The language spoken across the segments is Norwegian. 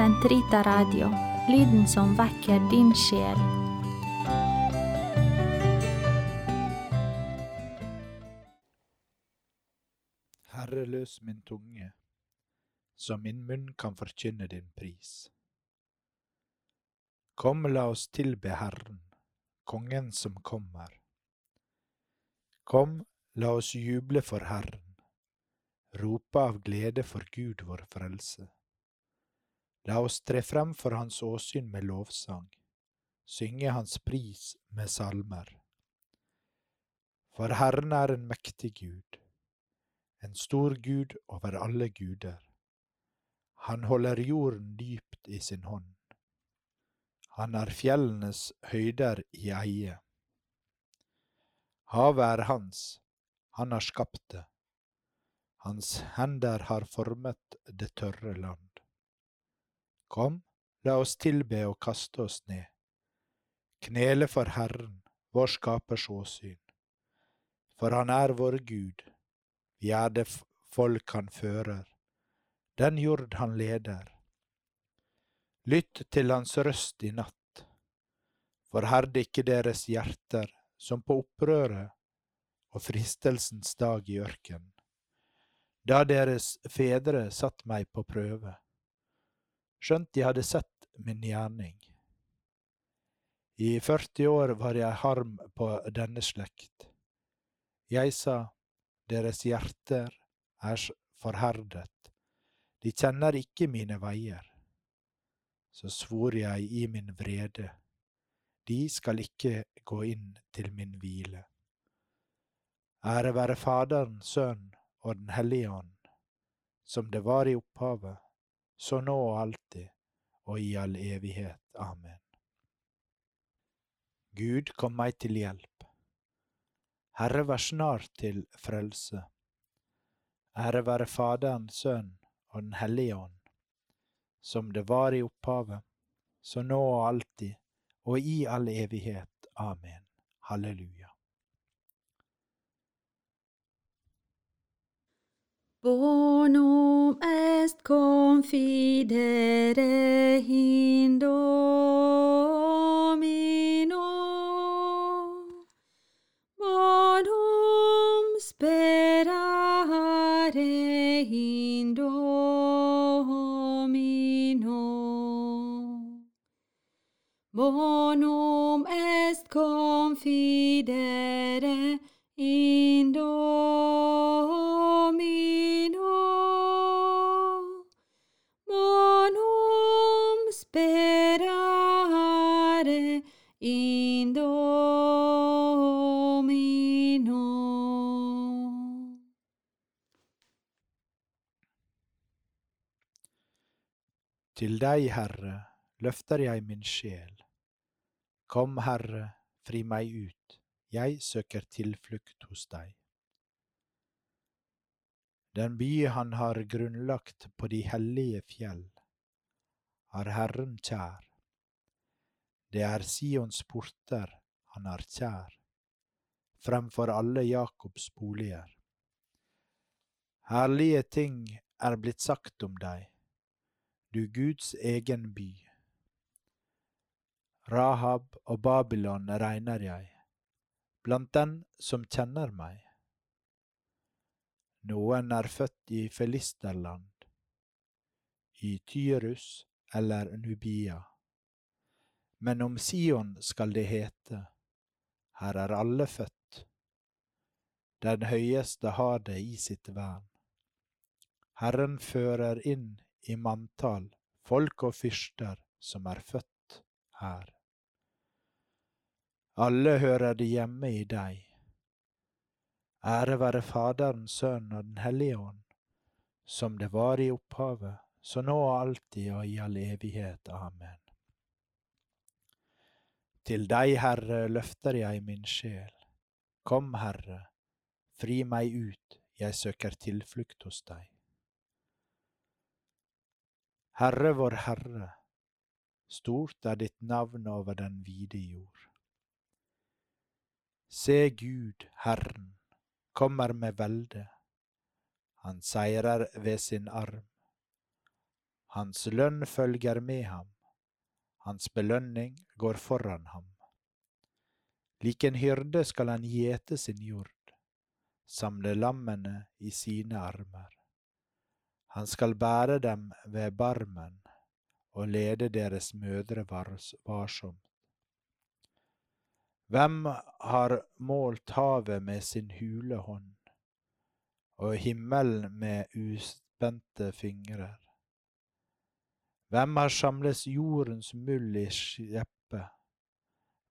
Sentrita Radio, lyden som vekker din sjel. Herre, løs min tunge, så min munn kan forkynne din pris. Kom, la oss tilbe Herren, Kongen som kommer. Kom, la oss juble for Herren, rope av glede for Gud vår frelse. La oss tre frem for Hans åsyn med lovsang, synge Hans pris med salmer. For Herren er en mektig Gud, en stor Gud over alle guder. Han holder jorden dypt i sin hånd. Han er fjellenes høyder i eie. Havet er hans, han har skapt det. Hans hender har formet det tørre land. Kom, la oss tilbe og kaste oss ned. Knele for Herren, vår skapers åsyn. For han er vår Gud, vi er det folk han fører, den jord han leder. Lytt til hans røst i natt, forherd ikke deres hjerter som på opprøret og fristelsens dag i ørkenen, da deres fedre satt meg på prøve, skjønt de hadde sett min gjerning. I 40 år var jeg harm på denne slekt. Jeg sa, deres hjerter er forherdet, de kjenner ikke mine veier. Så svor jeg i min vrede, de skal ikke gå inn til min hvile. Ære være Faderen, Sønnen og Den hellige ånd, som det var i opphavet, så nå og alltid, og i all evighet. Amen. Gud, kom meg til hjelp. Herre, vær snart til frelse. Ære være Faderen, Sønnen og Den hellige ånd, som det var i opphavet, så nå og alltid, og i all evighet. Amen. Halleluja. Bonum est confidere in Domino. Bonum sperare in Domino. Bonum est confidere in Domino. Til deg, Herre, løfter jeg min sjel. Kom, Herre, fri meg ut, jeg søker tilflukt hos deg. Den by han har grunnlagt på de hellige fjell, har Herren kjær. Det er Sions porter han har kjær, fremfor alle Jakobs boliger. Herlige ting er blitt sagt om deg, du Guds egen by. Rahab og Babylon regner jeg, blant den som kjenner meg. Noen er født i filisterland, i Tyrus eller Nubia. Men om Sion skal det hete, her er alle født. Den høyeste har det i sitt vern. Herren fører inn i manntall folk og fyrster som er født her. Alle hører de hjemme i deg. Ære være Faderen, Sønnen og Den hellige ånd, som det var i opphavet, så nå og alltid og i all evighet. Amen. Til deg, Herre, løfter jeg min sjel. Kom, Herre, fri meg ut, jeg søker tilflukt hos deg. Herre vår Herre, stort er ditt navn over den vide jord. Se Gud, Herren, kommer med velde, han seirer ved sin arm. Hans lønn følger med ham, hans belønning går foran ham. Lik en hyrde skal han gjete sin jord, samle lammene i sine armer. Han skal bære dem ved barmen og lede deres mødre vars- varsomt. Hvem har målt havet med sin hule hånd, og himmelen med uspente fingrer? Hvem har samlet jordens muld i skjeppe,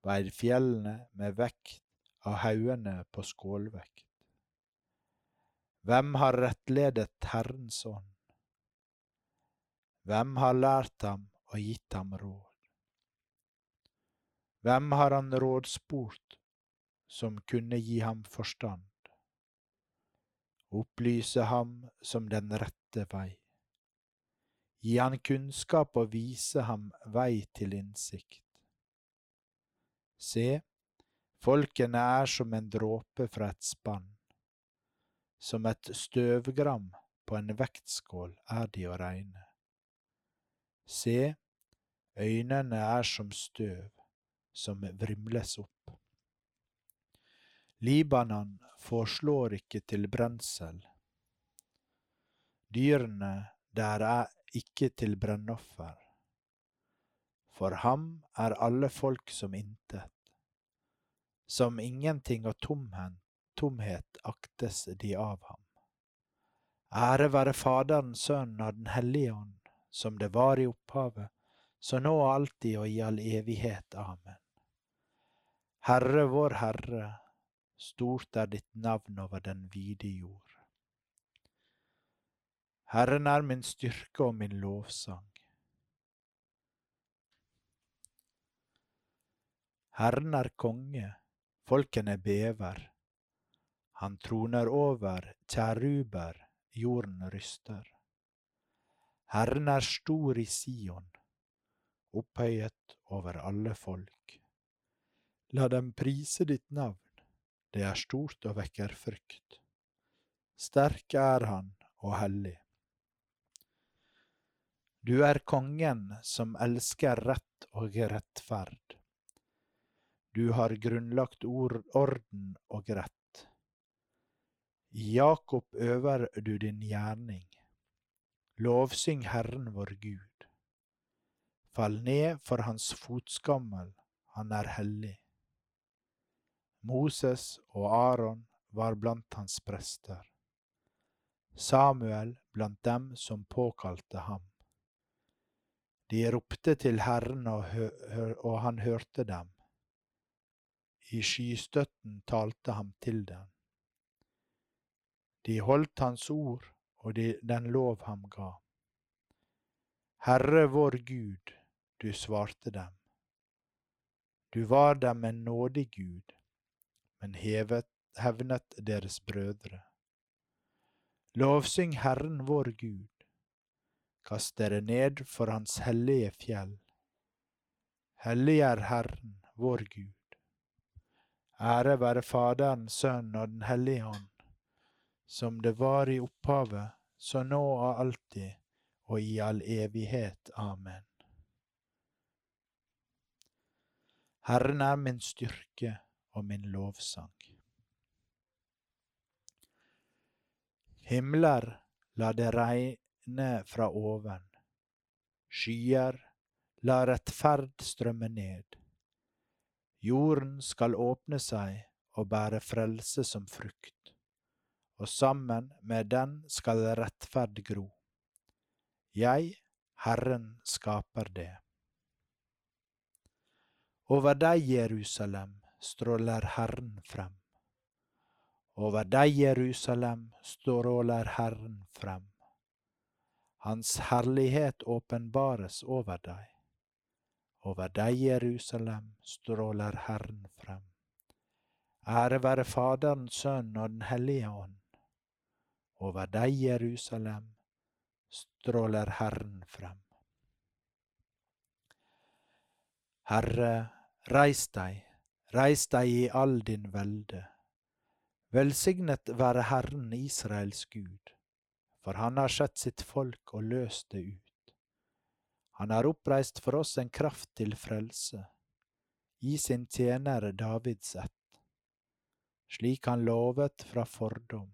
veid fjellene med vekt av haugene på skålvekt? Hvem har rettledet Herrens ånd? Hvem har lært ham og gitt ham råd? Hvem har han rådspurt som kunne gi ham forstand? Opplyse ham som den rette vei. Gi han kunnskap og vise ham vei til innsikt. Se, folkene er som en dråpe fra et spann. Som et støvgram på en vektskål er de å regne. Se, øynene er som støv som vrimles opp. Libanon forslår ikke til brensel. Dyrene der er ikke til brennoffer. For ham er alle folk som intet. Som ingenting og tomhet, tomhet aktes de av ham. Ære være Faderen, Sønnen og Den hellige ånd, som det var i opphavet, så nå og alltid og i all evighet. Amen. Herre vår Herre, stort er ditt navn over den vide jord. Herren er min styrke og min lovsang. Herren er konge, folkene bever. Han troner over kjeruber, jorden ryster. Herren er stor i Sion, opphøyet over alle folk. La dem prise ditt navn, det er stort og vekker frykt. Sterk er han og hellig. Du er kongen som elsker rett og rettferd. Du har grunnlagt ord, orden og rett. Jakob øver du din gjerning. Lovsyng Herren vår Gud. Fall ned for hans fotskammel, han er hellig. Moses og Aron var blant hans prester. Samuel blant dem som påkalte ham. De ropte til Herren, og, og han hørte dem. I skystøtten talte han til dem. De holdt hans ord og de, den lov ham ga. Herre vår Gud, du svarte dem. Du var dem en nådig Gud, men hevet, hevnet deres brødre. Lovsyng Herren vår Gud. Kast dere ned for Hans hellige fjell. Hellig er Herren, vår Gud. Ære være Faderen, Sønnen og Den hellige ånd, som det var i opphavet, så nå og alltid og i all evighet. Amen. Herren er min styrke og min lovsang. Himler, la det regne fra oven. Skyer, la rettferd strømme ned. Jorden skal åpne seg og bære frelse som frukt, og sammen med den skal rettferd gro. Jeg, Herren, skaper det. Over deg, Jerusalem, stråler Herren frem. Over deg, Jerusalem, stråler Herren frem. Hans herlighet åpenbares over deg. Over deg, Jerusalem, stråler Herren frem. Ære være Faderen, Sønnen og Den hellige ånd. Over deg, Jerusalem, stråler Herren frem. Herre, reis deg, reis deg i all din velde. Velsignet være Herren Israels Gud, for han har sett sitt folk og løst det ut. Han har oppreist for oss en kraft til frelse, i sin tjenere Davids ett, slik han lovet fra fordom,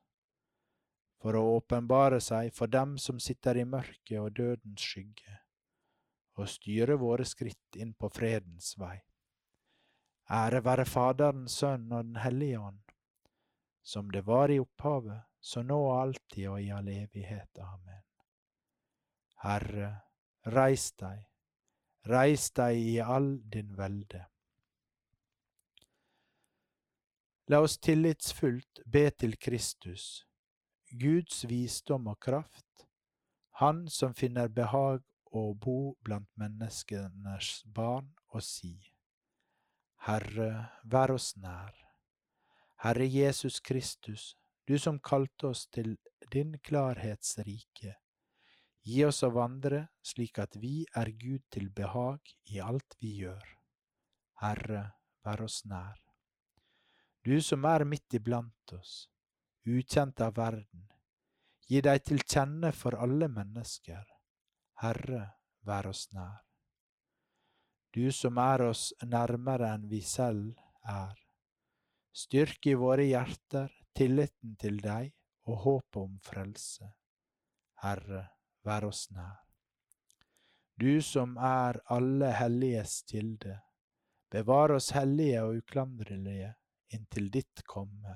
for å åpenbare seg for dem som sitter i mørket og dødens skygge, og styre våre skritt inn på fredens vei. Ære være Faderen, Sønnen og Den hellige ånd, som det var i opphavet, så nå og alltid og i all evighet. Amen. Herre, reis deg, reis deg i all din velde. La oss tillitsfullt be til Kristus, Guds visdom og kraft, Han som finner behag å bo blant menneskenes barn, og si, Herre, vær oss nær. Herre Jesus Kristus, du som kalte oss til din klarhets rike, gi oss å vandre slik at vi er Gud til behag i alt vi gjør. Herre, vær oss nær. Du som er midt iblant oss, ukjent av verden, gi deg til kjenne for alle mennesker. Herre, vær oss nær. Du som er oss nærmere enn vi selv er, styrk i våre hjerter tilliten til deg og håpet om frelse. Herre, vær oss nær. Du som er alle helliges kilde, bevar oss hellige og uklandrelige inntil ditt komme.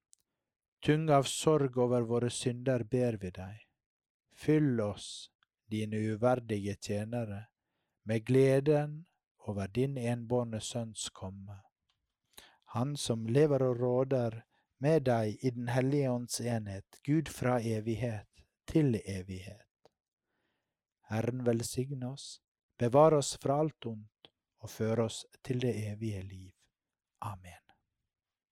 tung av sorg over våre synder ber vi deg. Fyll oss, dine uverdige tjenere, med gleden over din enbårne Sønns komme. Han som lever og råder med deg i Den hellige ånds enhet, Gud fra evighet til evighet. Herren velsigne oss, bevare oss fra alt ondt og føre oss til det evige liv. Amen.